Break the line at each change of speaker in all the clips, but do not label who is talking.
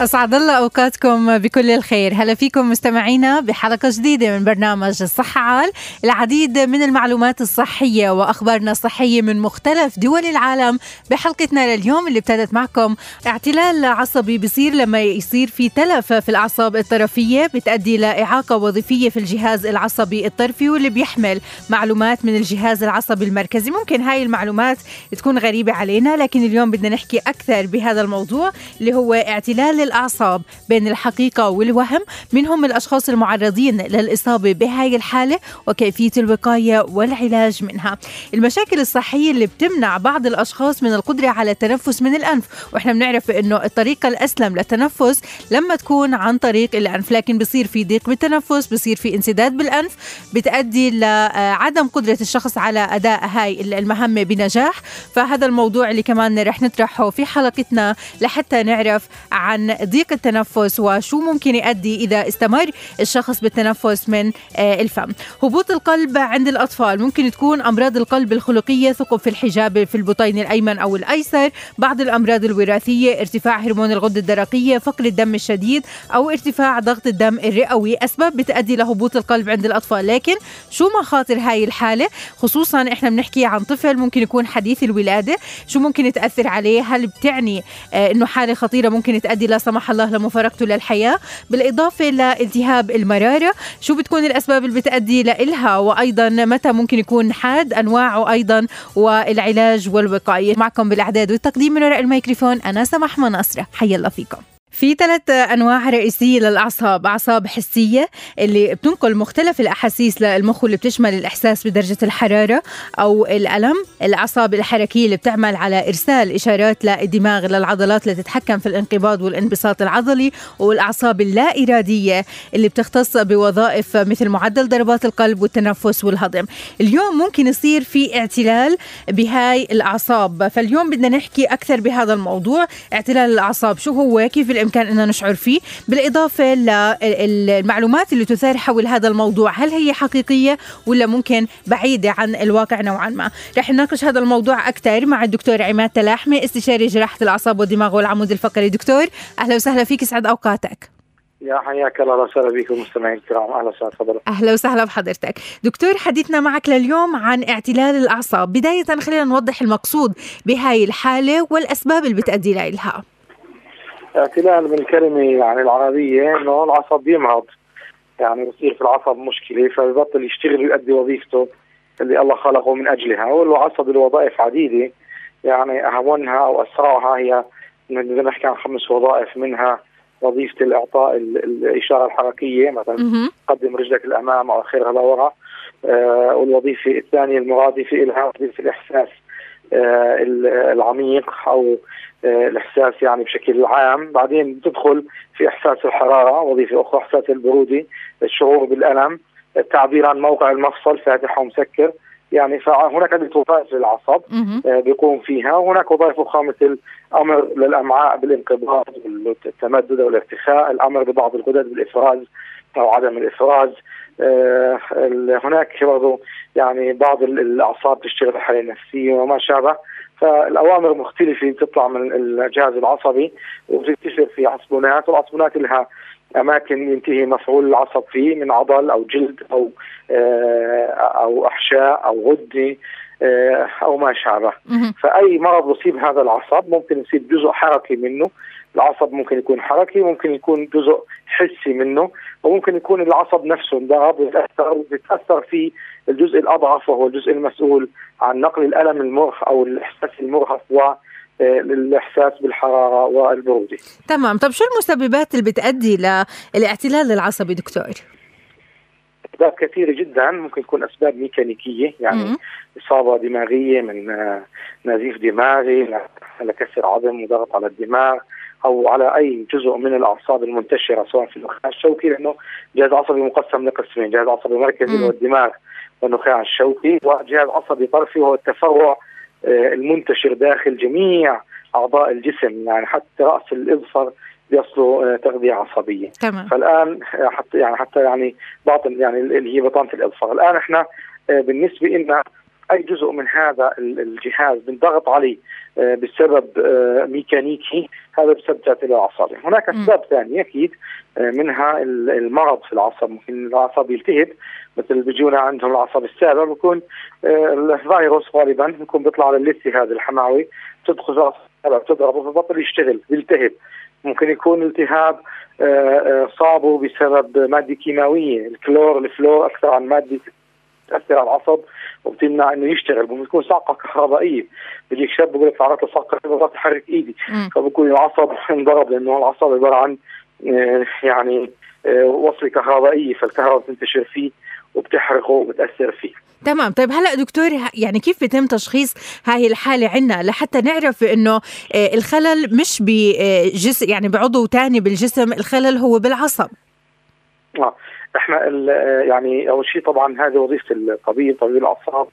أسعد الله أوقاتكم بكل الخير. هلا فيكم مستمعينا بحلقة جديدة من برنامج الصحة عال. العديد من المعلومات الصحية وأخبارنا الصحية من مختلف دول العالم بحلقتنا لليوم اللي ابتدت معكم. اعتلال عصبي بصير لما يصير في تلف في الأعصاب الطرفية بتأدي لإعاقة وظيفية في الجهاز العصبي الطرفي واللي بيحمل معلومات من الجهاز العصبي المركزي. ممكن هاي المعلومات تكون غريبة علينا لكن اليوم بدنا نحكي أكثر بهذا الموضوع اللي هو اعتلال الأعصاب. بين الحقيقة والوهم من هم الأشخاص المعرضين للإصابة بهاي الحالة وكيفية الوقاية والعلاج منها. المشاكل الصحية اللي بتمنع بعض الأشخاص من القدرة على التنفس من الأنف. وإحنا بنعرف أنه الطريقة الأسلم للتنفس لما تكون عن طريق الأنف لكن بصير في ضيق بالتنفس بصير في انسداد بالأنف بتأدي لعدم قدرة الشخص على أداء هاي المهمة بنجاح. فهذا الموضوع اللي كمان رح نطرحه في حلقتنا لحتى نعرف عن ضيق التنفس وشو ممكن يؤدي إذا استمر الشخص بالتنفس من آه، الفم. هبوط القلب عند الأطفال ممكن تكون أمراض القلب الخلقية ثقب في الحجاب في البطين الأيمن أو الأيسر بعض الأمراض الوراثية ارتفاع هرمون الغدة الدرقية فقر الدم الشديد أو ارتفاع ضغط الدم الرئوي. أسباب بتؤدي لهبوط القلب عند الأطفال. لكن شو مخاطر هاي الحالة؟ خصوصا إحنا بنحكي عن طفل ممكن يكون حديث الولادة. شو ممكن تأثر عليه؟ هل بتعني آه، إنه حالة خطيرة ممكن تؤدي سمح الله لمفارقته للحياة. بالإضافة لالتهاب المرارة شو بتكون الأسباب اللي بتأدي لإلها؟ وأيضا متى ممكن يكون حاد أنواعه أيضا والعلاج والوقاية؟ معكم بالإعداد والتقديم من وراء الميكروفون أنا سمح مناصرة. حيا الله فيكم. في ثلاث أنواع رئيسية للأعصاب. أعصاب حسية اللي بتنقل مختلف الأحاسيس للمخ واللي بتشمل الإحساس بدرجة الحرارة أو الألم. الأعصاب الحركية اللي بتعمل على إرسال إشارات للدماغ للعضلات لتتحكم في الانقباض والانبساط العضلي. والأعصاب اللا اراديه اللي بتختص بوظائف مثل معدل ضربات القلب والتنفس والهضم. اليوم ممكن يصير في اعتلال بهاي الأعصاب. فاليوم بدنا نحكي أكثر بهذا الموضوع. اعتلال الأعصاب شو هو؟ كيف الامكان ان نشعر فيه بالإضافة للمعلومات اللي تثار حول هذا الموضوع هل هي حقيقية ولا ممكن بعيدة عن الواقع نوعا ما؟ رح نناقش هذا الموضوع أكثر مع الدكتور عماد تلاحمي استشاري جراحة الأعصاب والدماغ والعمود الفقري. دكتور أهلا وسهلا فيك يسعد أوقاتك.
يا حياك الله وسهلا بكم مستمعين الكرام. أهلا وسهلا تفضلوا
أهلا وسهلا بحضرتك. دكتور حديثنا معك لليوم عن اعتلال الأعصاب. بداية خلينا نوضح المقصود بهاي الحالة والأسباب اللي بتؤدي لها.
اعتلال من الكلمة يعني العربية إنه العصب بيمرض يعني بصير في العصب مشكلة فبيبطل يشتغل ويؤدي وظيفته اللي الله خلقه من أجلها. والعصب له وظائف عديدة. يعني اهمها أو أسرعها هي بدنا نحكي عن خمس وظائف منها وظيفة الإعطاء الإشارة الحركية مثلا قدم رجلك الامام أو اخرها لورا آه والوظيفة الثانية المرادفة لها وظيفة الإحساس. العميق أو آه، الإحساس يعني بشكل عام. بعدين تدخل في إحساس الحرارة وظيفة أخرى إحساس البرودة الشعور بالألم التعبير عن موقع المفصل فاتح ومسكر يعني فهناك عدة وظائف للعصب آه، بيقوم فيها. وهناك وظائف أخرى مثل أمر للأمعاء بالانقباض والتمدد أو الارتخاء الأمر ببعض الغدد بالإفراز أو عدم الإفراز آه هناك برضه يعني بعض الأعصاب تشتغل الحاله النفسيه وما شابه. فالأوامر مختلفة بتطلع من الجهاز العصبي وبتنتشر في عصبونات والعصبونات لها أماكن ينتهي مفعول العصب فيه من عضل أو جلد أو آه، أو أحشاء أو غدة آه، أو ما شابه. فأي مرض بصيب هذا العصب ممكن يصيب جزء حركي منه العصب ممكن يكون حركي ممكن يكون جزء حسي منه وممكن يكون العصب نفسه انضرب ويتأثر ويتأثر في الجزء الأضعف وهو الجزء المسؤول عن نقل الألم المرهق أو الإحساس المرهق و الإحساس بالحرارة والبرودة.
تمام، طب شو المسببات اللي بتؤدي للاعتلال العصبي دكتور؟
أسباب كثيرة جدا ممكن تكون أسباب ميكانيكية يعني م- إصابة دماغية من نزيف دماغي لكسر عظم وضغط على الدماغ أو على أي جزء من الأعصاب المنتشرة سواء في النخاع الشوكي لأنه جهاز عصبي مقسم لقسمين، جهاز عصبي مركزي هو الدماغ والنخاع الشوكي وجهاز عصبي طرفي وهو التفرع آه، المنتشر داخل جميع أعضاء الجسم يعني حتى رأس الاظفر بيصلوا تغذية عصبية.
تمام.
فالآن حتى يعني حتى يعني باطن يعني اللي هي بطانة الاظفر الآن إحنا بالنسبة لنا أي جزء من هذا الجهاز بنضغط عليه آه، بسبب آه، ميكانيكي هذا بسبب تاثير العصبي هناك أسباب ثانية أكيد آه، منها المرض في العصب ممكن العصب يلتهب مثل بيجونا عندهم العصب السابع بيكون الفيروس غالبا بيكون بيطلع على الالتهاب الحماوي تدخل العصب بتضربه فبطل يشتغل بيلتهب ممكن يكون التهاب صابه بسبب مادة كيماوية الكلور الفلور أكثر عن مادة تاثر على العصب وبتمنع إنه يشتغل يكون صعقه كهربائية. بيجيك شاب بيقول لك تعرضت لصعقه ما تحرك إيدي. فبكون العصب انضرب لأنه العصب عبارة عن آه، يعني آه، وصلة كهربائية فالكهرباء بتنتشر فيه وبتحرقه وبتأثر فيه.
تمام. طيب هلا دكتور يعني كيف بيتم تشخيص هاي الحالة عندنا لحتى نعرف إنه آه، الخلل مش بجسم يعني بعضو تاني بالجسم الخلل هو بالعصب؟
آه إحنا يعني أول شيء طبعا هذه وظيفة الطبيب طبيب الأعصاب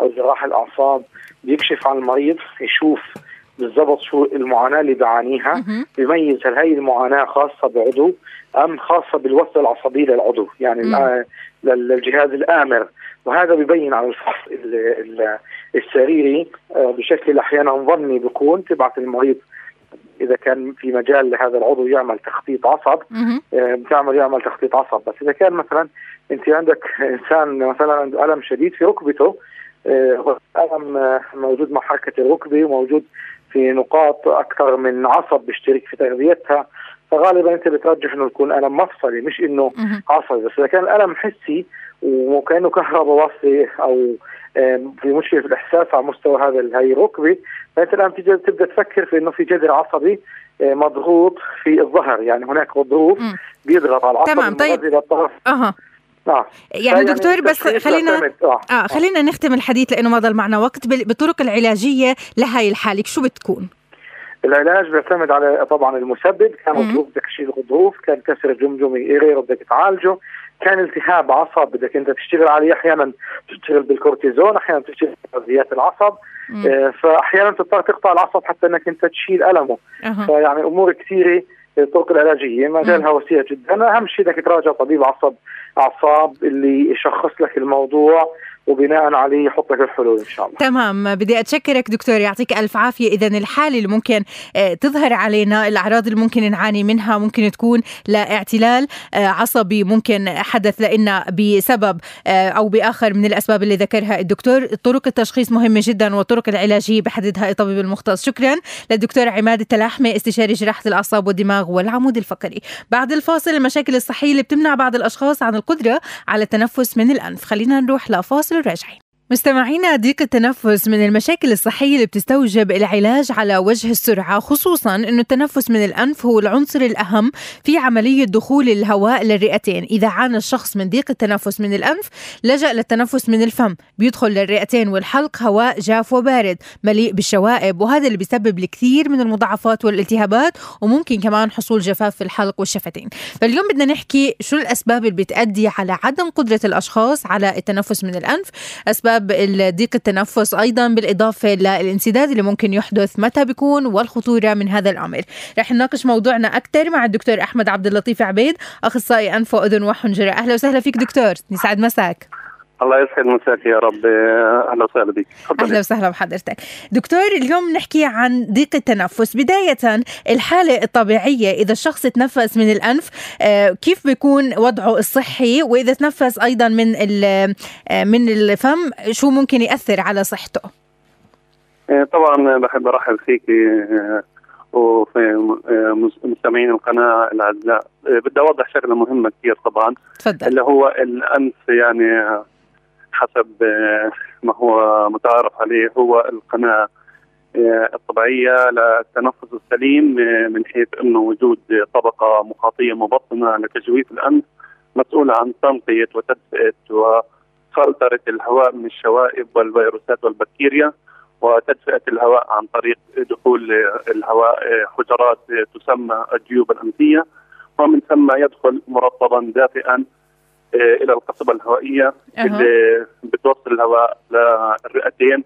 أو جراح الأعصاب بيكشف عن المريض يشوف بالضبط شو المعاناة اللي بيعانيها بيميز هل هي المعاناة خاصة بعضو أم خاصة بالوصله العصبيه للعضو يعني للجهاز الآمر. وهذا ببين على الفحص السريري آه، بشكل أحيانا ظني بيكون تبعت المريض إذا كان في مجال لهذا العضو يعمل تخطيط عصب آه، بتعمل يعمل تخطيط عصب. بس إذا كان مثلا أنت عندك إنسان مثلا عنده ألم شديد في ركبته آه، ألم آه، موجود مع حركة الركبه وموجود في نقاط أكثر من عصب بيشترك في تغذيتها فغالبا أنت بترجح إنه يكون ألم مفصلي مش إنه عصبي. بس إذا كان الالم حسي وكأنه كهرباء واصله أو في مشكلة في الإحساس على مستوى هذا هي الركبة. فانت الآن تبدأ تفكر في إنه في جذر عصبي آه، مضغوط في الظهر. يعني هناك غضروف بيضغط على العصب
تمام طيب. أها.
آه.
يعني دكتور بس خلينا آه. آه خلينا نختم الحديث لأنه ما ضل معنا وقت بالطرق العلاجية لهي الحالة شو بتكون؟
العلاج بيعتمد على طبعا المسبب. كان غضروف بدك تشيل غضروف كان كسر جمجمي غيره بدك تعالجه. كان التهاب عصب. بدك انت تشتغل عليه أحيانا تشتغل بالكورتيزون أحيانا تشتغل بغذيات العصب. آه فأحيانا تضطر تقطع العصب حتى إنك أنت تشيل ألمه. أه. فيعني أمور كثيرة الطرق العلاجية. مجالها وسيع جدا. أهم شيء إنك تراجع طبيب عصب أعصاب اللي يشخص لك الموضوع. وبناء عليه يحط لك الحلول إن شاء الله.
تمام. بدي أتشكرك دكتور يعطيك ألف عافية. اذا الحالة اللي ممكن آه، تظهر علينا الأعراض اللي ممكن نعاني منها ممكن تكون لاعتلال آه، عصبي ممكن حدث لنا بسبب آه، أو بآخر من الأسباب اللي ذكرها الدكتور. طرق التشخيص مهمة جدا والطرق العلاجيه بحددها الطبيب المختص. شكرا للدكتور عماد التلاحمي استشاري جراحة الأعصاب والدماغ والعمود الفقري. بعد الفاصل المشاكل الصحية اللي بتمنع بعض الأشخاص عن القدرة على التنفس من الأنف. خلينا نروح لفاصل راجعين مستمعينا ضيق التنفس من المشاكل الصحية اللي بتستوجب العلاج على وجه السرعة خصوصا أنه التنفس من الأنف هو العنصر الأهم في عملية دخول الهواء للرئتين. إذا عانى الشخص من ضيق التنفس من الأنف لجأ للتنفس من الفم. بيدخل للرئتين والحلق هواء جاف وبارد مليء بالشوائب وهذا اللي بيسبب الكثير من المضاعفات والالتهابات وممكن كمان حصول جفاف في الحلق والشفتين. فاليوم بدنا نحكي شو الأسباب اللي بتأدي على عدم قدرة الأشخاص على التنفس من الأنف. أسباب بسبب ضيق التنفس أيضا بالإضافة للانسداد اللي ممكن يحدث متى بيكون والخطورة من هذا الامر رح نناقش موضوعنا أكثر مع الدكتور أحمد عبد اللطيف عبيد أخصائي انف وأذن وحنجرة. أهلا وسهلا فيك دكتور يسعد مساك.
الله يسعد مساك يا رب. أهلا وسهلا بك.
أهلا وسهلا بحضرتك. دكتور اليوم نحكي عن ضيق التنفس. بداية الحالة الطبيعية إذا الشخص تنفس من الأنف آه، كيف بيكون وضعه الصحي؟ وإذا تنفس أيضا من آه، من الفم شو ممكن يأثر على صحته؟
آه، طبعا بحب أرحب فيك وفي مستمعين القناة الأعزاء. بدي أوضح شغلة مهمة كثير طبعا.
تفضل.
اللي هو الأنف يعني حسب آه، ما هو متعارف عليه هو القناة آه، الطبيعية للتنفس السليم آه، من حيث انه وجود طبقة مخاطية مبطنة لتجويف الأنف مسؤولة عن تنقية وتدفئة وفلترة الهواء من الشوائب والفيروسات والبكتيريا وتدفئة الهواء عن طريق دخول الهواء حجرات تسمى الجيوب الأنفية ومن ثم يدخل مرطبا دافئا إلى القصبة الهوائية
أها.
اللي بتوصل الهواء للرئتين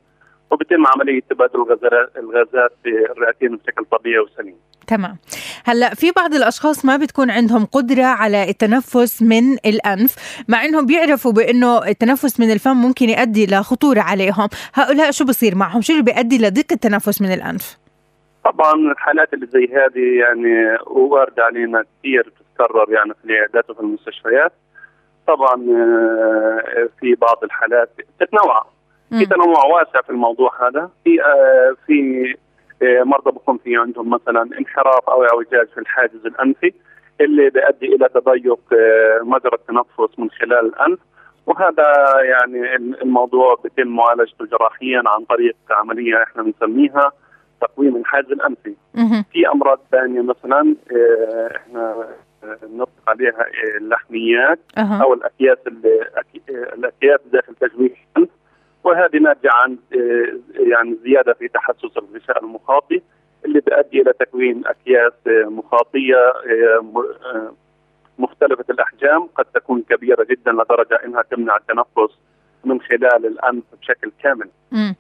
وبتم عملية تبادل الغازات الغازات في الرئتين بشكل طبيعي وسليم.
تمام هلأ في بعض الأشخاص ما بتكون عندهم قدرة على التنفس من الأنف مع إنهم بيعرفوا بإنه التنفس من الفم ممكن يؤدي لخطوره عليهم هؤلاء شو بصير معهم شو اللي بيؤدي لضيق التنفس من الأنف
طبعا الحالات اللي زي هذه يعني واردة علينا كثير بتتكرر يعني في العيادات وفي المستشفيات. طبعا آه، في بعض الحالات تتنوع في. تنوع واسع في الموضوع هذا في آه، في آه، مرضى بكون في عندهم مثلا انحراف أو اعوجاج في الحاجز الأنفي اللي بيؤدي إلى تضيق مجرى التنفس من خلال الأنف وهذا يعني الموضوع بيتم معالجته جراحيا عن طريق عملية إحنا بنسميها تقويم الحاجز
الأنفي.
في أمراض ثانية مثلا إحنا نطلق عليها آه، اللحميات أها أو الأكياس أكي- الأكياس داخل الانف وهذه ناتجة عن آه، يعني زيادة في تحسس الغشاء المخاطي اللي بيؤدي إلى تكوين أكياس آه، مخاطية آه، م- آه، مختلفة الأحجام قد تكون كبيرة جدا لدرجة إنها تمنع التنفس من خلال الأنف بشكل كامل.
مم.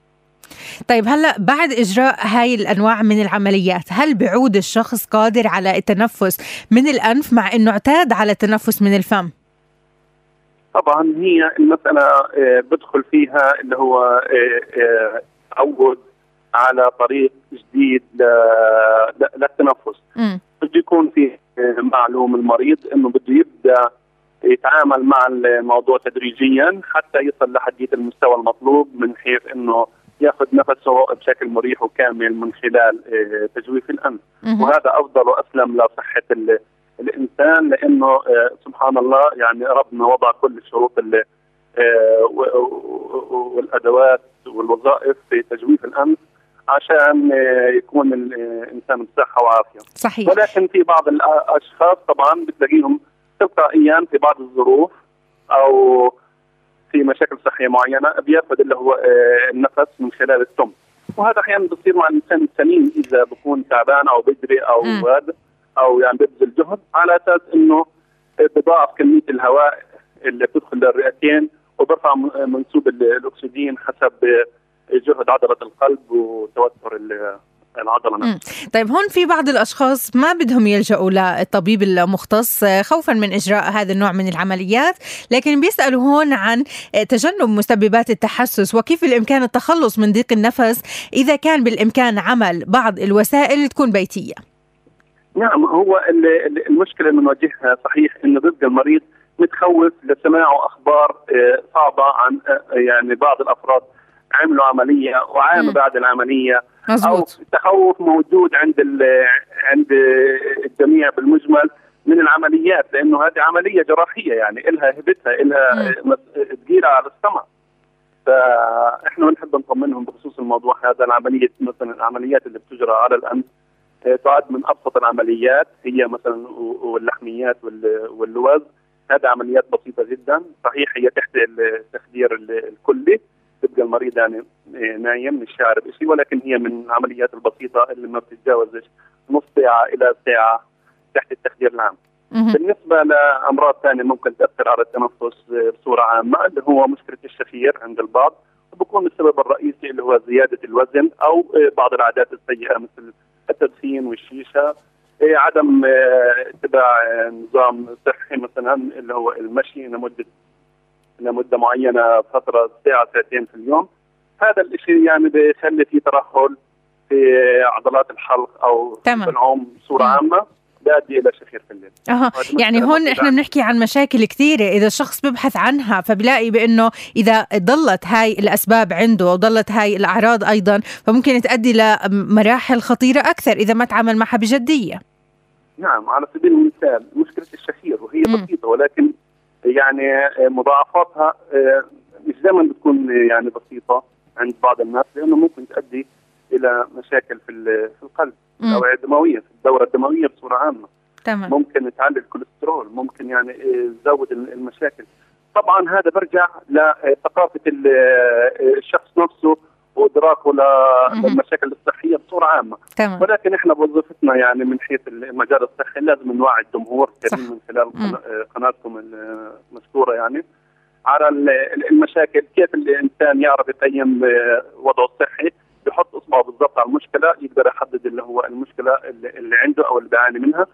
طيب هلا بعد إجراء هاي الأنواع من العمليات هل بيعود الشخص قادر على التنفس من الأنف مع إنه اعتاد على التنفس من الفم
طبعا هي المسألة آه، بدخل فيها اللي هو آه، آه، تعود على طريق جديد للتنفس. بده يكون في آه، معلوم المريض إنه بده يبدأ يتعامل مع الموضوع تدريجيا حتى يصل لحدية المستوى المطلوب من حيث إنه ياخذ نفسه بشكل مريح وكامل من خلال آه، تجويف الانف. وهذا أفضل وأسلم لصحة ال- الإنسان لأنه آه، سبحان الله يعني ربنا وضع كل الشروط آه، والأدوات والوظائف في تجويف الانف عشان يكون الإنسان بصحة وعافية.
صحيح.
ولكن في بعض الأشخاص طبعا بتلاقيهم تلقائيا في بعض الظروف أو في مشاكل صحية معينة بياخذ اللي هو النفس من خلال التم وهذا أحيانا بصير مع الإنسان السليم إذا بكون تعبان أو بدري
أو.
هذا أو يعني بيبذل جهد على أساس إنه بضاعف كمية الهواء اللي بتدخل للرئتين وبرفع منسوب ال- الأكسجين حسب جهد عضلة القلب وتوتر العضلة نفسها.
طيب هون في بعض الأشخاص ما بدهم يلجأوا للطبيب المختص آه، خوفا من إجراء هذا النوع من العمليات لكن بيسألوا هون عن آه، تجنب مسببات التحسس وكيف بالامكان التخلص من ضيق النفس إذا كان بالإمكان عمل بعض الوسائل تكون بيتية.
نعم هو ال- ال- المشكلة اللي بنواجهها صحيح إنه بيبقى المريض متخوف لسماعه أخبار آه، صعبة عن يعني بعض الأفراد عملوا
عملية.
وعانوا بعد العملية. أو
مزبوط
تخوف موجود عند عند الجميع بالمجمل من العمليات لأنه هذه عملية جراحية يعني إلها هبتها إلها ثقيله على السمع فإحنا بنحب نطمنهم بخصوص الموضوع هذا العملية مثلا العمليات اللي بتجرى على الانف آه، تعد من أبسط العمليات هي مثلا واللحميات وال- واللوز هذه عمليات بسيطة جدا صحيح هي تحت التخدير ال- الكلي تبقى المريض يعني آه، نايم مش شاعر بشيء ولكن هي من العمليات البسيطة اللي ما بتتجاوزش نص ساعة إلى ساعة تحت التخدير العام. بالنسبة لأمراض ثانية ممكن تأثر على التنفس بصورة عامة اللي هو مشكلة الشفير عند البعض وبكون السبب الرئيسي اللي هو زيادة الوزن أو بعض العادات السيئة مثل التدخين والشيشة إيه عدم اتباع نظام صحي مثلا اللي هو المشي لمدة لمدة معينة فترة ساعة ساعتين في اليوم هذا الشيء يعني بيخلي في ترهل في عضلات الحلق أو
تمام.
في العوم بصوره. عامة بيؤدي إلى شفير في الليل أها
يعني هون
إحنا.
بنحكي عن مشاكل كثيرة إذا الشخص ببحث عنها فبلاقي بأنه إذا ضلت هاي الأسباب عنده وضلت هاي الأعراض أيضا فممكن تؤدي لمراحل خطيرة أكثر إذا ما تعامل معها بجدية
نعم على سبيل المثال مشكلة الشهير وهي. بسيطة ولكن يعني آه، مضاعفاتها آه، مش دائما بتكون يعني بسيطة عند بعض الناس لأنه ممكن تؤدي إلى مشاكل في في القلب. الأوعية الدموية في الدورة الدموية بصورة عامة.
تمام.
ممكن تعلي الكوليسترول ممكن يعني آه، تزود ال- المشاكل. طبعا هذا برجع لثقافه ال- آه، الشخص نفسه وادراكه للمشاكل الصحية بصورة عامة.
تمام.
ولكن إحنا بوظيفتنا يعني من حيث المجال الصحي لازم نوعي الجمهور من خلال مم. قناتكم المذكوره يعني. على المشاكل كيف الإنسان يعرف يقيم وضعه الصحي؟ بحط إصبعه بالضبط على المشكلة يقدر يحدد اللي هو المشكلة اللي عنده أو اللي بيعاني منها.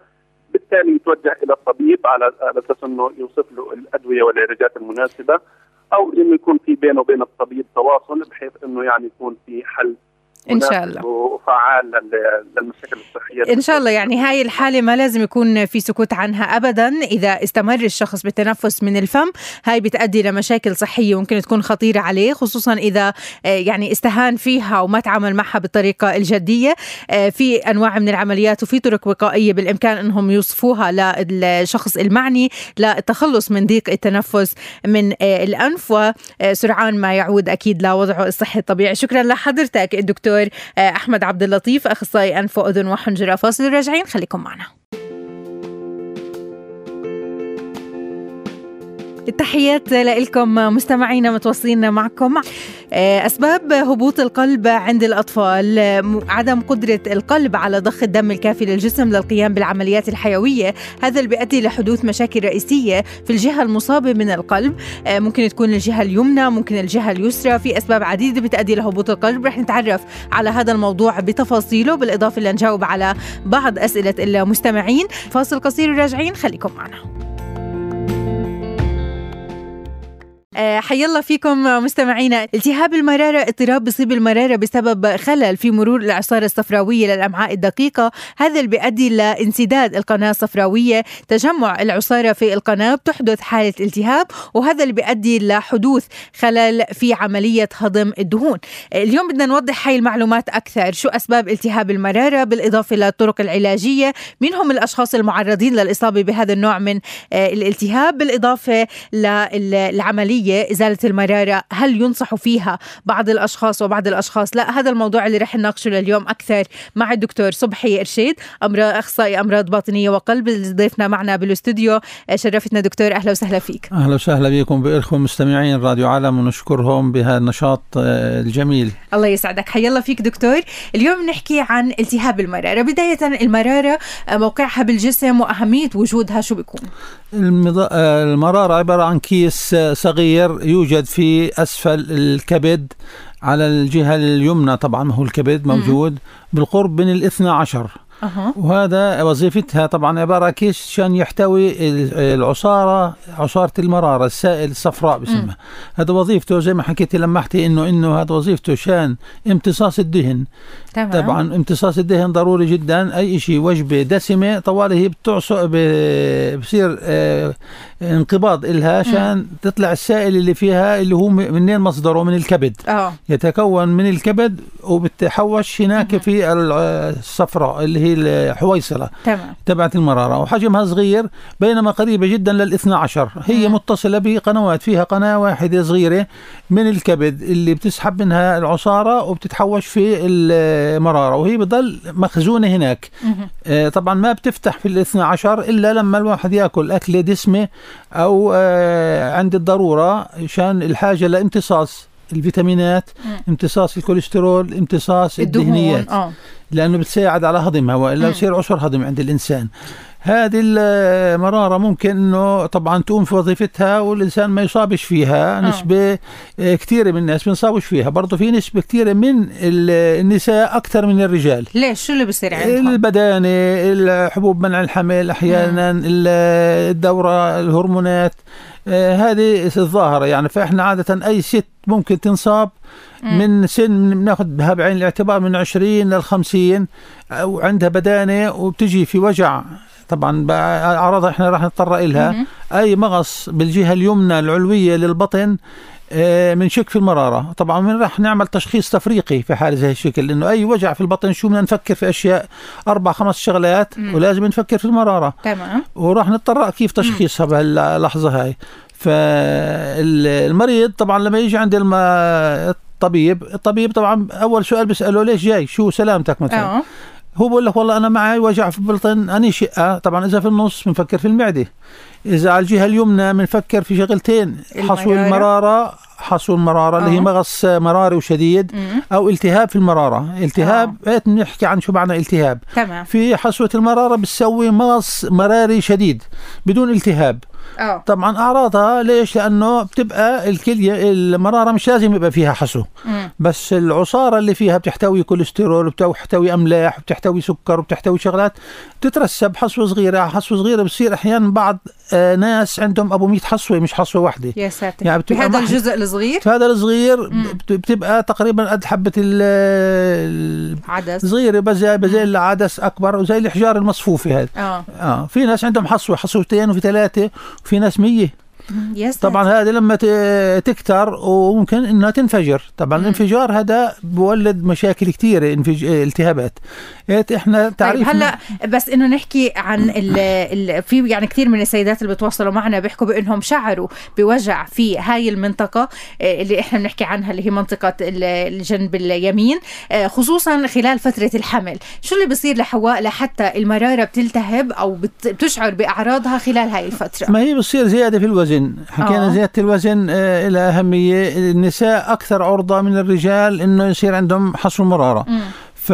بالتالي يتوجه إلى الطبيب على أساس إنه يوصف له الأدوية والعلاجات المناسبة. أو إنه يكون في بينه وبين الطبيب تواصل بحيث إنه يعني يكون في حل.
إن شاء الله.
وفعال للمشاكل الصحية.
إن شاء الله. يعني هاي الحالة ما لازم يكون في سكوت عنها ابدا. إذا استمر الشخص بالتنفس من الفم هاي بتؤدي لمشاكل صحية ممكن تكون خطيرة عليه خصوصا إذا آه، يعني استهان فيها وما تعامل معها بالطريقة الجدية. آه، في أنواع من العمليات وفي طرق وقائية بالإمكان إنهم يوصفوها للشخص المعني للتخلص من ضيق التنفس من آه، الأنف. وسرعان ما يعود أكيد لوضعه الصحي الطبيعي. شكرا لحضرتك الدكتور الدكتور آه، أحمد عبد اللطيف أخصائي أنف وأذن وحنجرة فاصل راجعين خليكم معنا. التحيات لكم مستمعينا متواصلين معكم. آه، أسباب هبوط القلب عند الأطفال عدم قدرة القلب على ضخ الدم الكافي للجسم للقيام بالعمليات الحيوية. هذا اللي بيؤدي لحدوث مشاكل رئيسية في الجهة المصابة من القلب. آه، ممكن تكون الجهة اليمنى ممكن الجهة اليسرى. في أسباب عديدة بتؤدي لهبوط القلب. رح نتعرف على هذا الموضوع بتفاصيله. بالإضافة لنجاوب على بعض أسئلة المستمعين. فاصل قصير راجعين خليكم معنا. آه، حي الله فيكم مستمعينا. التهاب المرارة اضطراب بصيب المرارة بسبب خلل في مرور الإعصار الصفراوية للأمعاء الدقيقة. هذا اللي بيؤدي لانسداد القناة الصفراوية. تجمع العصارة في القناة بتحدث حالة التهاب وهذا اللي بيؤدي لحدوث خلل في عملية هضم الدهون. اليوم بدنا نوضح هاي المعلومات أكثر. شو أسباب التهاب المرارة؟ بالإضافة للطرق العلاجية. مين هم الأشخاص المعرضين للإصابة بهذا النوع من آه، الالتهاب؟ بالإضافة للعملية العملية إزالة المرارة هل ينصح فيها بعض الأشخاص وبعض الأشخاص؟ لا هذا الموضوع اللي رح نناقشه لليوم أكثر مع الدكتور صبحي إرشيد أمراض أخصائي أمراض باطنية وقلب ضيفنا معنا بالاستوديو. شرفتنا دكتور أهلا وسهلا فيك.
أهلا وسهلا بكم بإخوة مستمعين راديو عالم ونشكرهم بهذا النشاط آه، الجميل.
الله يسعدك. حيا الله فيك دكتور. اليوم نحكي عن التهاب المرارة. بداية المرارة آه، موقعها بالجسم وأهمية وجودها شو بيكون؟
آه، المرارة عبارة عن كيس صغير صغير يوجد في أسفل الكبد على الجهة اليمنى. طبعا هو الكبد موجود بالقرب من الاثنى عشر. أه. وهذا وظيفتها طبعا عبارة كيس عشان يحتوي العصارة عصارة المرارة السائل الصفراء بسمها. هذا وظيفته زي ما حكيتي لمحتي إنه إنه هذا وظيفته شان امتصاص الدهن. تمام. طبعا امتصاص الدهن ضروري جدا. أي شيء وجبة دسمة طوال هي بتعصر بصير آه انقباض إلها عشان تطلع السائل اللي فيها اللي هو منين مصدره من الكبد. أوه. يتكون من الكبد وبتحوش هناك في الصفراء اللي هي الحويصلة تمام. تبعت المرارة. وحجمها صغير بينما قريبة جدا للاثنى عشر. هي مم. متصلة بقنوات فيها قناة واحدة صغيرة من الكبد اللي بتسحب منها العصارة وبتتحوش في المرارة وهي بضل مخزونة هناك. آه طبعا ما بتفتح في الاثنى عشر إلا لما الواحد يأكل أكلة دسمة أو آه، عند الضرورة عشان الحاجة لامتصاص. الفيتامينات امتصاص الكوليسترول امتصاص الدهنيات آه. لأنه بتساعد على هضمها والا بصير عسر هضم عند الإنسان هذه المرارة ممكن إنه طبعا تقوم في وظيفتها والإنسان ما يصابش فيها آه. نسبة آه، كثيرة من الناس بنصابش فيها برضه في نسبة كثيرة من النساء أكثر من الرجال
ليش شو اللي بصير عندهم؟
البدانة الحبوب منع الحمل أحيانا. الدورة الهرمونات هذه الظاهرة يعني فإحنا عادة أي ست ممكن تنصاب من سن بناخذ بعين الاعتبار من 20 لل 50 وعندها بدانة وبتجي في وجع طبعا اعراضها إحنا راح نضطر لها أي مغص بالجهة اليمنى العلوية للبطن آه، من شك في المرارة. طبعا من راح نعمل تشخيص تفريقي في حالة زي الشكل لأنه أي وجع في البطن شو بدنا نفكر في أشياء؟ أربع خمس شغلات مم. ولازم نفكر في المرارة.
تمام.
وراح نضطر كيف تشخيصها بهاللحظة هاي. فالمريض طبعا لما يجي عند الطبيب الطبيب طبعا أول سؤال بيسأله ليش جاي؟ شو سلامتك مثلا؟ أوه. هو بقول لك والله أنا معي وجع في البلطن اني شقة. طبعا إذا في النص بنفكر في المعدة. إذا على الجهة اليمنى بنفكر في شغلتين حصو
المرارة.
المرارة حصو المراره اللي هي
آه.
مغص مراري وشديد
مم.
أو التهاب في المرارة. التهاب بنحكي عن شو معنى التهاب.
تمام.
في حصوة المرارة بتسوي مغص مراري شديد بدون التهاب.
أه.
طبعا أعراضها ليش؟ لأنه بتبقى الكلية المرارة مش لازم يبقى فيها حصو.
مم.
بس العصارة اللي فيها بتحتوي كوليسترول وبتحتوي أملاح وبتحتوي سكر وبتحتوي شغلات بتترسب حصوة صغيرة. حصوة صغيرة بتصير أحيانا بعض ناس عندهم أبو 100 حصوة مش حصوة واحدة
يا ساتر.
يعني بتبقى
بهذا الجزء الصغير؟
فهذا الصغير بتبقى تقريبا قد حبة ال- ال-
عدس.
صغيره بس زي العدس أكبر وزي الحجار المصفوفة هذه
آه.
آه في ناس عندهم حصوة حصوتين وفي ثلاثة وفي ناس مية.
يا ساتر
طبعا هذه لما تكتر وممكن إنها تنفجر. طبعا. الانفجار هذا بولد مشاكل كثيره انفج... التهابات. إيه إحنا
طيب
تعريف
هلا بس إنه نحكي عن ال ال في يعني كثير من السيدات اللي بتواصلوا معنا بيحكوا بإنهم شعروا بوجع في هاي المنطقة آه، اللي إحنا بنحكي عنها اللي هي منطقة ال- الجنب اليمين آه، خصوصا خلال فترة الحمل. شو اللي بصير لحواء لحتى المرارة بتلتهب أو بت- بتشعر بأعراضها خلال هاي الفترة؟
ما هي بتصير زيادة في الوزن. حكينا
آه.
زيادة الوزن آه لها أهمية النساء أكثر عرضة من الرجال إنه يصير عندهم حصو مرارة
مم.
ف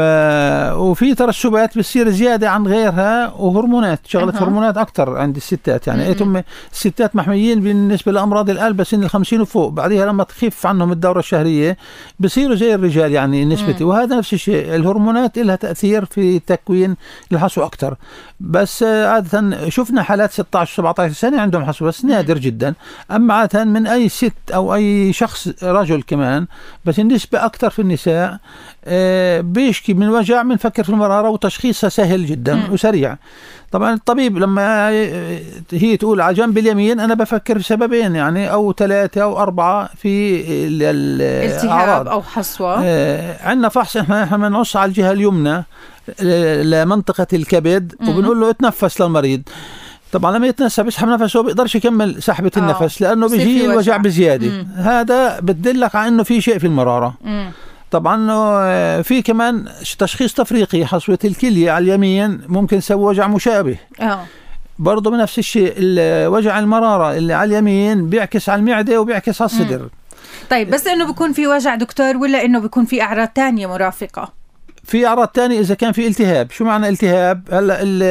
وفي ترسبات بتصير زيادة عن غيرها وهرمونات شغلة
أها.
هرمونات أكثر عند الستات. يعني هم الستات محميين بالنسبة لأمراض القلب سن ال 50 وفوق بعدها لما تخف عنهم الدورة الشهرية بصيروا زي الرجال يعني نسبتي.
مم.
وهذا نفس الشيء الهرمونات لها تأثير في تكوين الحصو أكثر بس عادة شفنا حالات 16 17 سنة عندهم حصو بس نادر جدا. أما عادة من أي ست أو أي شخص رجل كمان بس النسبة أكثر في النساء آه، بيشكي من وجع بنفكر في المرارة وتشخيصها سهل جدا
مم.
وسريع طبعا الطبيب لما هي تقول على جنب اليمين أنا بفكر في سببين يعني أو ثلاثة أو أربعة في ال- ال-
التهاب. أو حصوة
آه، عندنا فحص إحنا إحنا بنقص على الجهة اليمنى لمنطقة الكبد
مم.
وبنقول له اتنفس للمريض طبعا لما يتنسى بيسحب نفسه بيقدرش يكمل سحبة
آه.
النفس
لأنه
بيجي الوجع
وجع.
بزيادة
مم.
هذا بتدلك على إنه في شيء في المرارة
مم.
طبعا آه، في كمان تشخيص تفريقي حصوة الكلية على اليمين ممكن يسوي وجع مشابه.
آه.
برضه بنفس الشيء ال- وجع المرارة اللي على اليمين بيعكس على المعدة وبيعكس على الصدر.
طيب بس إنه بيكون في وجع دكتور ولا إنه بيكون في أعراض تانية مرافقة؟
في أعراض تانية إذا كان في التهاب شو معنى التهاب هلأ ال-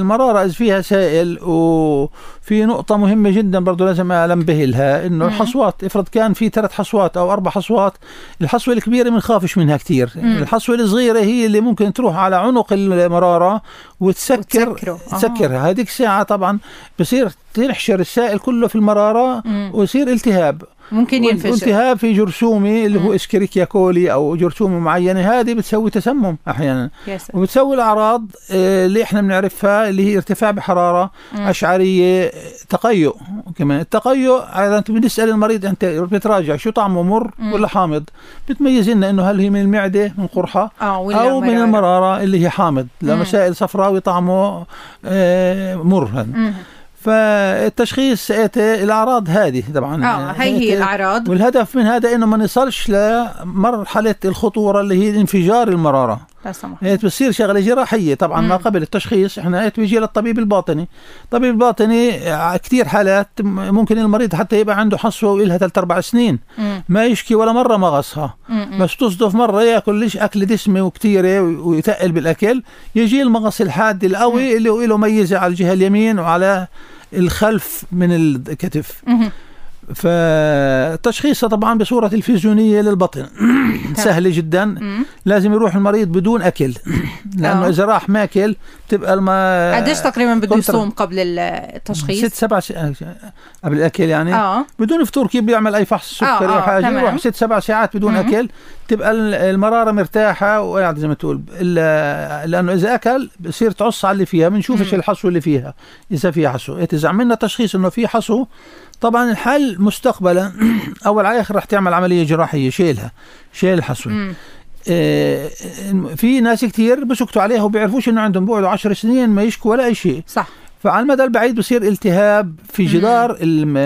المرارة إذا فيها سائل وفي نقطة مهمة جدا برضه لازم انبه لها
إنه.
الحصوات افرض كان في ثلاث حصوات أو أربع حصوات الحصوة الكبيرة ما نخافش منها كثير. الحصوة الصغيرة هي اللي ممكن تروح على عنق المرارة وتسكر
وتسكره. آه.
تسكرها هذيك الساعة طبعا بصير تنحشر السائل كله في
المرارة.
ويصير التهاب
ممكن ينفجر
والتهاب في جرثومي اللي. هو اسكريكيا كولي أو جرثومة معينة هذه بتسوي تسمم
أحيانا.
وبتسوي الأعراض آه، اللي إحنا بنعرفها اللي هي ارتفاع بحرارة
مم.
أشعرية آه، تقيؤ كمان التقيؤ إذا أنت بنسأل المريض أنت بتراجع شو طعمه مر
مم.
ولا حامض بتميز لنا إنه هل هي من المعدة من قرحة
آه ولا
أو من. المرارة اللي هي حامض لما
مم.
سائل صفراوي طعمه آه، مر هذا. فالتشخيص الاعراض هذه طبعا.
آه هي هي الأعراض.
والهدف من هذا إنه ما نصلش لمرحلة الخطورة اللي هي انفجار المرارة.
لا سمح
هي بتصير شغلة جراحية طبعا ما
مم.
قبل التشخيص إحنا هيك بيجي للطبيب الباطني الطبيب الباطني كثير حالات ممكن المريض حتى يبقى عنده حصوة ولها ثلاث أربع سنين
مم.
ما يشكي ولا مرة مغصها
مم.
بس تصدف مرة يأكل ليش أكل دسمة وكثيره ويتقل بالأكل يجي المغص الحاد القوي اللي له ميزة على الجهة اليمين وعلى الخلف من الكتف
مم.
فتشخيصها طبعا بصورة تلفزيونية للبطن. سهلة جدا. لازم يروح المريض بدون أكل. لأنه
آه.
إذا راح ماكل تبقى الما
قديش تقريبا بده يصوم قبل التشخيص؟
ست سبع س... قبل الأكل يعني.
آه.
بدون فطور كيف بيعمل أي فحص سكري
آه، آه،
حاجة؟
تمام.
يروح ست سبع ساعات بدون. أكل. تبقى ال- المرارة مرتاحة. وقاعدة زي ما تقول. لأنه إذا أكل بصير تعص على اللي فيها. بنشوف
مم.
إيش الحصو اللي فيها. إذا في حصو إيه، إذا عملنا تشخيص إنه في حصو طبعا الحل مستقبلا. أول على آخر رح تعمل عملية جراحية شيلها شيل الحصو
مم.
آه، في ناس كتير بسكتوا عليها وبيعرفوش إنه عندهم بقعدوا 10 سنين ما يشكوا ولا أي شيء.
صح.
فعلى المدى البعيد بصير التهاب في جدار الم-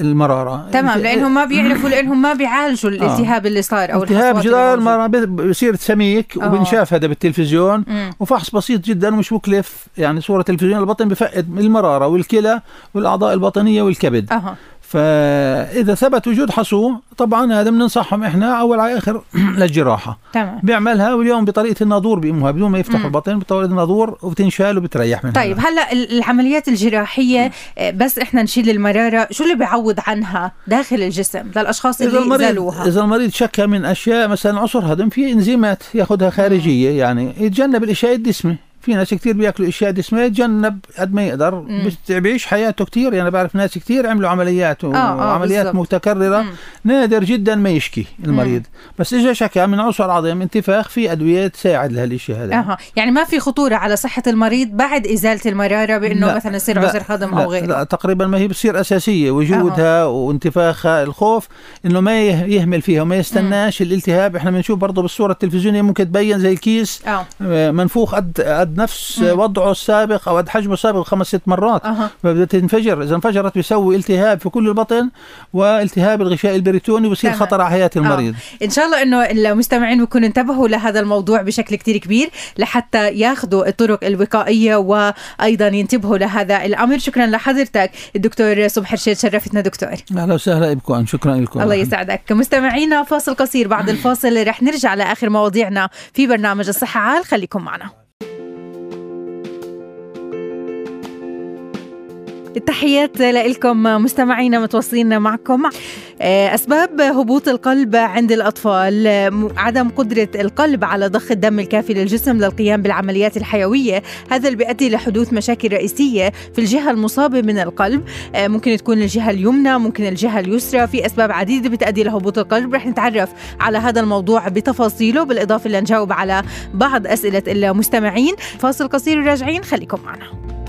المرارة
تمام لأنهم ما بيعرفوا لأنهم ما بيعالجوا الالتهاب اللي صار أو
التهاب جدار. المراره بصير سميك
آه.
وبنشاف هذا بالتلفزيون
مم.
وفحص بسيط جدا ومش مكلف يعني صورة تلفزيون البطن بفقد المرارة والكلى والأعضاء البطنية والكبد
أها
فإذا ثبت وجود حصوه طبعا هذا بننصحهم إحنا أول على آخر للجراحه
تمام.
بيعملها واليوم بطريقة الناظور بيموها بدون ما يفتحوا البطن بطريقة الناظور وبتنشال وبتريح منها.
طيب هلأ ال- العمليات الجراحية آه، بس إحنا نشيل المرارة شو اللي بيعوض عنها داخل الجسم
للأشخاص
اللي
المريض
زالوها
إذا المريض شكى من أشياء مثلا عسر هضم في إنزيمات يأخذها خارجية يعني يتجنب الاشياء الدسمه في ناس كثير بياكلوا إشياء دسمة يتجنب قد ما يقدر بيعيش حياته كثير يعني بعرف ناس كثير عملوا عمليات
آه، آه،
وعمليات
بالضبط.
متكررة
مم.
نادر جدا ما يشكي المريض. بس اجى شكى من عسر عظيم انتفاخ في أدوية تساعد لهالشيء هذا.
أها. يعني ما في خطورة على صحة المريض بعد إزالة المرارة بإنه
لا،
مثلا يصير عسر هضم أو غيره؟
لا تقريبا ما هي بتصير أساسية وجودها وانتفاخها الخوف إنه ما يه- يهمل فيها وما يستناش الالتهاب. إحنا بنشوف برضه بالصورة التلفزيونية ممكن تبين زي الكيس
آه.
آه، منفوخ قد قد نفس وضعه السابق أو قد حجمه السابق خمس ست مرات. فبدها تنفجر. إذا انفجرت بيسوي التهاب في كل البطن والتهاب الغشاء البريتوني وبصير
تمام.
خطر على حياة المريض.
إن شاء الله إنه المستمعين بيكونوا انتبهوا لهذا الموضوع بشكل كتير كبير لحتى ياخذوا الطرق الوقائية وأيضا ينتبهوا لهذا الأمر. شكرا لحضرتك الدكتور صبحي رشيد شرفتنا دكتور.
أهلا وسهلا بكم. شكرا لكم.
الله يسعدك. مستمعينا فاصل قصير. بعد الفاصل رح نرجع لآخر مواضيعنا في برنامج الصحة عال. خليكم معنا. التحيات لكم مستمعينا متواصلين معكم. آه، أسباب هبوط القلب عند الأطفال عدم قدرة القلب على ضخ الدم الكافي للجسم للقيام بالعمليات الحيوية. هذا اللي بيؤدي لحدوث مشاكل رئيسية في الجهة المصابة من القلب. آه، ممكن تكون الجهة اليمنى ممكن الجهة اليسرى. في أسباب عديدة بتؤدي لهبوط القلب. رح نتعرف على هذا الموضوع بتفاصيله. بالإضافة لنجاوب على بعض أسئلة المستمعين. فاصل قصير وراجعين خليكم معنا.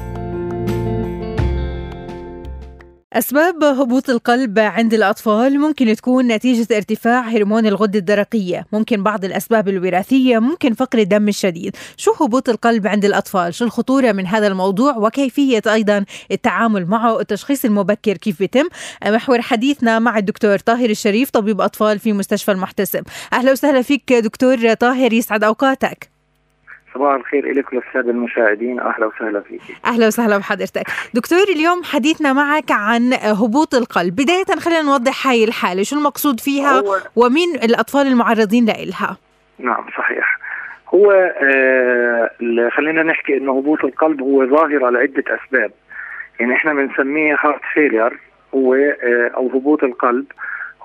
أسباب هبوط القلب عند الأطفال ممكن تكون نتيجة ارتفاع هرمون الغدة الدرقية. ممكن بعض الأسباب الوراثية ممكن فقر الدم الشديد. شو هبوط القلب عند الأطفال؟ شو الخطورة من هذا الموضوع؟ وكيفية أيضا التعامل معه التشخيص المبكر كيف بيتم محور حديثنا مع الدكتور طاهر الشريف طبيب أطفال في مستشفى المحتسب. أهلا وسهلا فيك دكتور طاهر يسعد أوقاتك.
صباح الخير لك وللساده المشاهدين أهلا وسهلا فيك.
أهلا وسهلا بحضرتك. دكتور اليوم حديثنا معك عن هبوط القلب. بداية خلينا نوضح هاي الحالة شو المقصود فيها
هو
ومين الأطفال المعرضين لإلها؟
نعم صحيح. هو آه خلينا نحكي إنه هبوط القلب هو ظاهرة لعدة أسباب. يعني إحنا بنسميه heart failure هو آه أو هبوط القلب.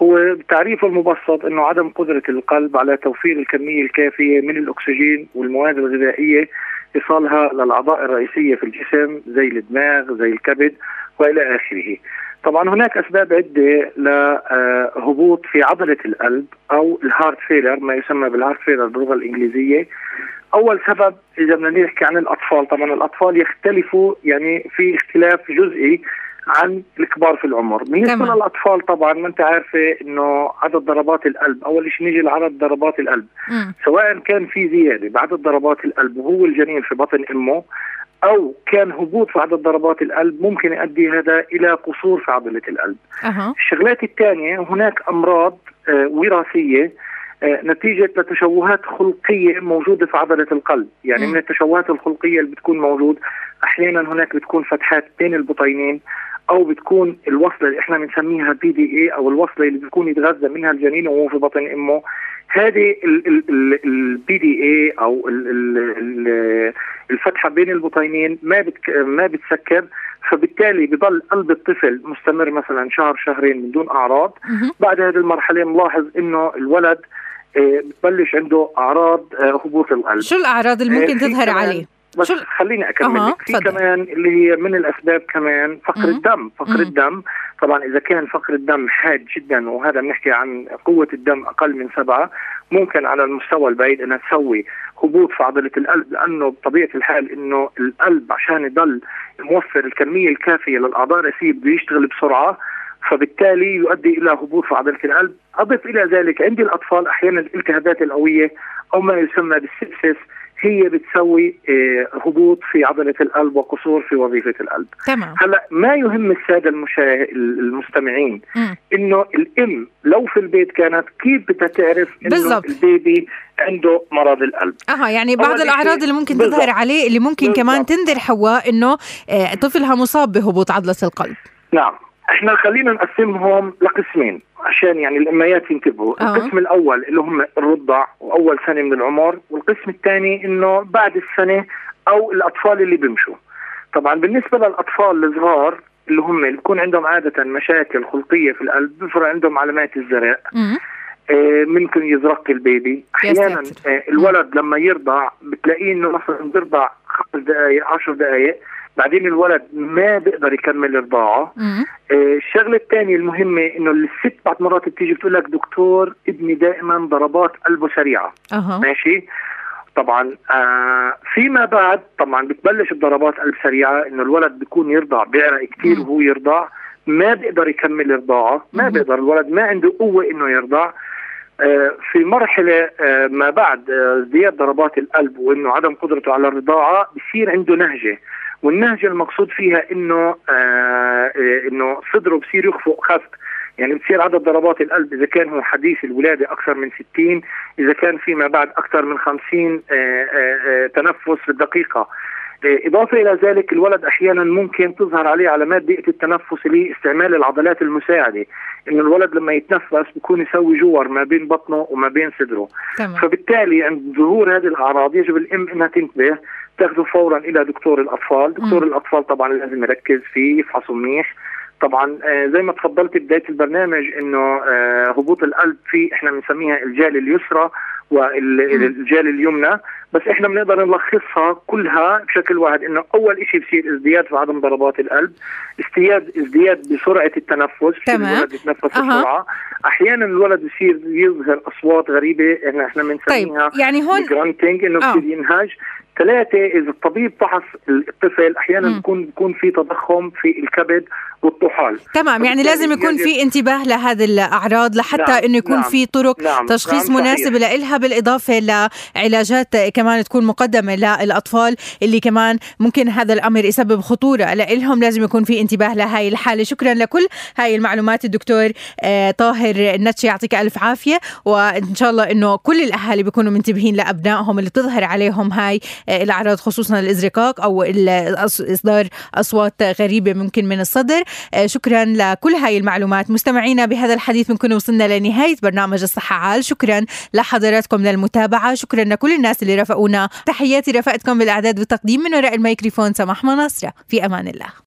هو تعريفه المبسط إنه عدم قدرة القلب على توفير الكمية الكافية من الأكسجين والمواد الغذائية إيصالها للأعضاء الرئيسية في الجسم زي الدماغ زي الكبد وإلى آخره. طبعا هناك أسباب عدة لهبوط في عضلة القلب أو ال heart failure ما يسمى بال heart failure باللغة الإنجليزية. أول سبب إذا بدنا نحكي عن الأطفال طبعا الأطفال يختلفوا يعني في اختلاف جزئي عن الكبار في العمر
بالنسبة.
للاطفال طبعا ما أنت عارفة إنه عدد ضربات القلب أول شيء نيجي لعدد ضربات القلب
مم.
سواء كان في زيادة بعدد ضربات القلب وهو الجنين في بطن أمه أو كان هبوط في عدد ضربات القلب ممكن يؤدي هذا إلى قصور في عضلة القلب
أها
الشغلات الثانية هناك أمراض آه، وراثية آه، نتيجة لتشوهات خلقية موجودة في عضلة القلب يعني
مم.
من التشوهات الخلقية اللي بتكون موجود أحيانا هناك بتكون فتحات بين البطينين أو بتكون الوصلة اللي إحنا بنسميها بي دي اي أو الوصلة اللي بيكون يتغذى منها الجنين وهو في بطن أمه. هذه البي دي اي أو ال- ال- ال- الفتحة بين البطينين ما بتك ما بتسكر فبالتالي بضل قلب الطفل مستمر مثلا شهر شهرين من دون أعراض.
مهم.
بعد هذه المرحلة ملاحظ إنه الولد آه، بتبلش عنده أعراض آه، هبوط القلب.
شو الأعراض اللي
آه،
ممكن
في
تظهر عليه؟
بس
شو-
خليني اكمل لك في
تفضل.
كمان اللي هي من الأسباب كمان فقر
مم.
الدم فقر
مم.
الدم طبعا إذا كان فقر الدم حاد جدا وهذا بنحكي عن قوة الدم أقل من سبعة ممكن على المستوى البعيد انها تسوي هبوط في عضلة القلب لأنه بطبيعة الحال إنه القلب عشان يضل موفر الكمية الكافية للأعضاء الرئيسيه بده يشتغل بسرعة فبالتالي يؤدي إلى هبوط في عضلة القلب، أضف إلى ذلك عند الأطفال أحيانا الالتهابات القوية أو ما يسمى بالسبسس هي بتسوي آه، هبوط في عضلة القلب وقصور في وظيفة القلب
تمام
هلا ما يهم السادة المشا... المستمعين
مم.
إنه الإم لو في البيت كانت كيف بدها تعرف إنه
بالضبط.
البيبي عنده مرض القلب
أها يعني بعض الأعراض
شيء-
اللي ممكن
بالضبط.
تظهر عليه اللي ممكن
بالضبط.
كمان تنذر حواء إنه آه، طفلها مصاب بهبوط عضلة القلب
نعم إحنا خلينا نقسمهم لقسمين عشان يعني الأميات ينتبهوا
آه.
القسم الأول اللي هم الرضع وأول سنة من العمر والقسم الثاني إنه بعد السنة أو الأطفال اللي بيمشوا طبعا بالنسبة للأطفال الصغار اللي هم اللي بيكون عندهم عادة مشاكل خلقية في القلب بيظهر عندهم علامات الزرق
مم.
آه، ممكن يزرق البيبي
يا أحيانا.
آه، الولد لما يرضع بتلاقيه إنه مثلا بيرضع خمس دقائق عشر دقائق بعدين الولد ما بيقدر يكمل رضاعه
مم.
آه، الشغلة الثانية المهمة إنه الست بعض مرات بتيجي بتقول لك دكتور ابني دائما ضربات قلبه سريعة.
أها.
ماشي؟ طبعا آه فيما بعد طبعا بتبلش الضربات قلب سريعة إنه الولد بيكون يرضع بيعرق كثير. وهو يرضع. ما بيقدر يكمل رضاعه ما
مم.
بيقدر الولد ما عنده قوة إنه يرضع. آه، في مرحلة آه، ما بعد آه، ازدياد ضربات القلب وإنه عدم قدرته على الرضاعة بصير عنده نهجة. والنهجة المقصود فيها إنه آه، آه، إنه صدره بصير يخفق خفق. يعني بتصير عدد ضربات القلب إذا كان هو حديث الولادة أكثر من 60 إذا كان فيما بعد أكثر من 50 آه، آه، آه، تنفس في الدقيقه آه، إضافة إلى ذلك الولد أحيانا ممكن تظهر عليه علامات ضيقه التنفس اللي هي استعمال العضلات المساعدة. إنه الولد لما يتنفس بيكون يسوي جوار ما بين بطنه وما بين صدره.
تمام.
فبالتالي عند ظهور هذه الأعراض يجب الإم إنها تنتبه تاخذه فورا إلى دكتور الأطفال، دكتور
مم.
الأطفال طبعا لازم يركز فيه يفحصه منيح طبعا آه، زي ما تفضلت بداية البرنامج إنه آه، هبوط القلب في إحنا بنسميها الجال اليسرى والجال اليمنى بس إحنا بنقدر نلخصها كلها بشكل واحد إنه أول شيء بصير ازدياد في عدم ضربات القلب ازدياد ازدياد بسرعة التنفس
تمام.
الولد يتنفس. بسرعة أحيانا الولد بصير يظهر أصوات غريبة إحنا إحنا
طيب
بنسميها
يعني هون
جرانتنج إنه
آه.
بصير ينهج ثلاثة إذا الطبيب فحص الطفل أحيانا
مم.
بيكون بيكون في تضخم في الكبد والطحال
تمام يعني لازم يكون في انتباه لهذه الأعراض لحتى
نعم،
إنه يكون
نعم،
في طرق
نعم
تشخيص
نعم،
مناسب
صحيح.
لها بالإضافة لعلاجات كمان تكون مقدمة للأطفال اللي كمان ممكن هذا الأمر يسبب خطورة لهم لازم يكون في انتباه لهي الحالة شكرا لكل هاي المعلومات الدكتور آه، طاهر النتشي يعطيك ألف عافية وإن شاء الله إنه كل الأهالي بيكونوا منتبهين لأبنائهم اللي تظهر عليهم هاي آه، الأعراض خصوصا الازرقاق أو إصدار أصوات غريبة ممكن من الصدر. آه، شكرا لكل هاي المعلومات. مستمعينا بهذا الحديث بنكون وصلنا لنهاية برنامج الصحة عال. شكرا لحضراتكم للمتابعة. شكرا لكل الناس اللي رافقونا. تحياتي رفقتكم بالأعداد والتقديم من وراء الميكروفون سماح مناصرة. في أمان الله.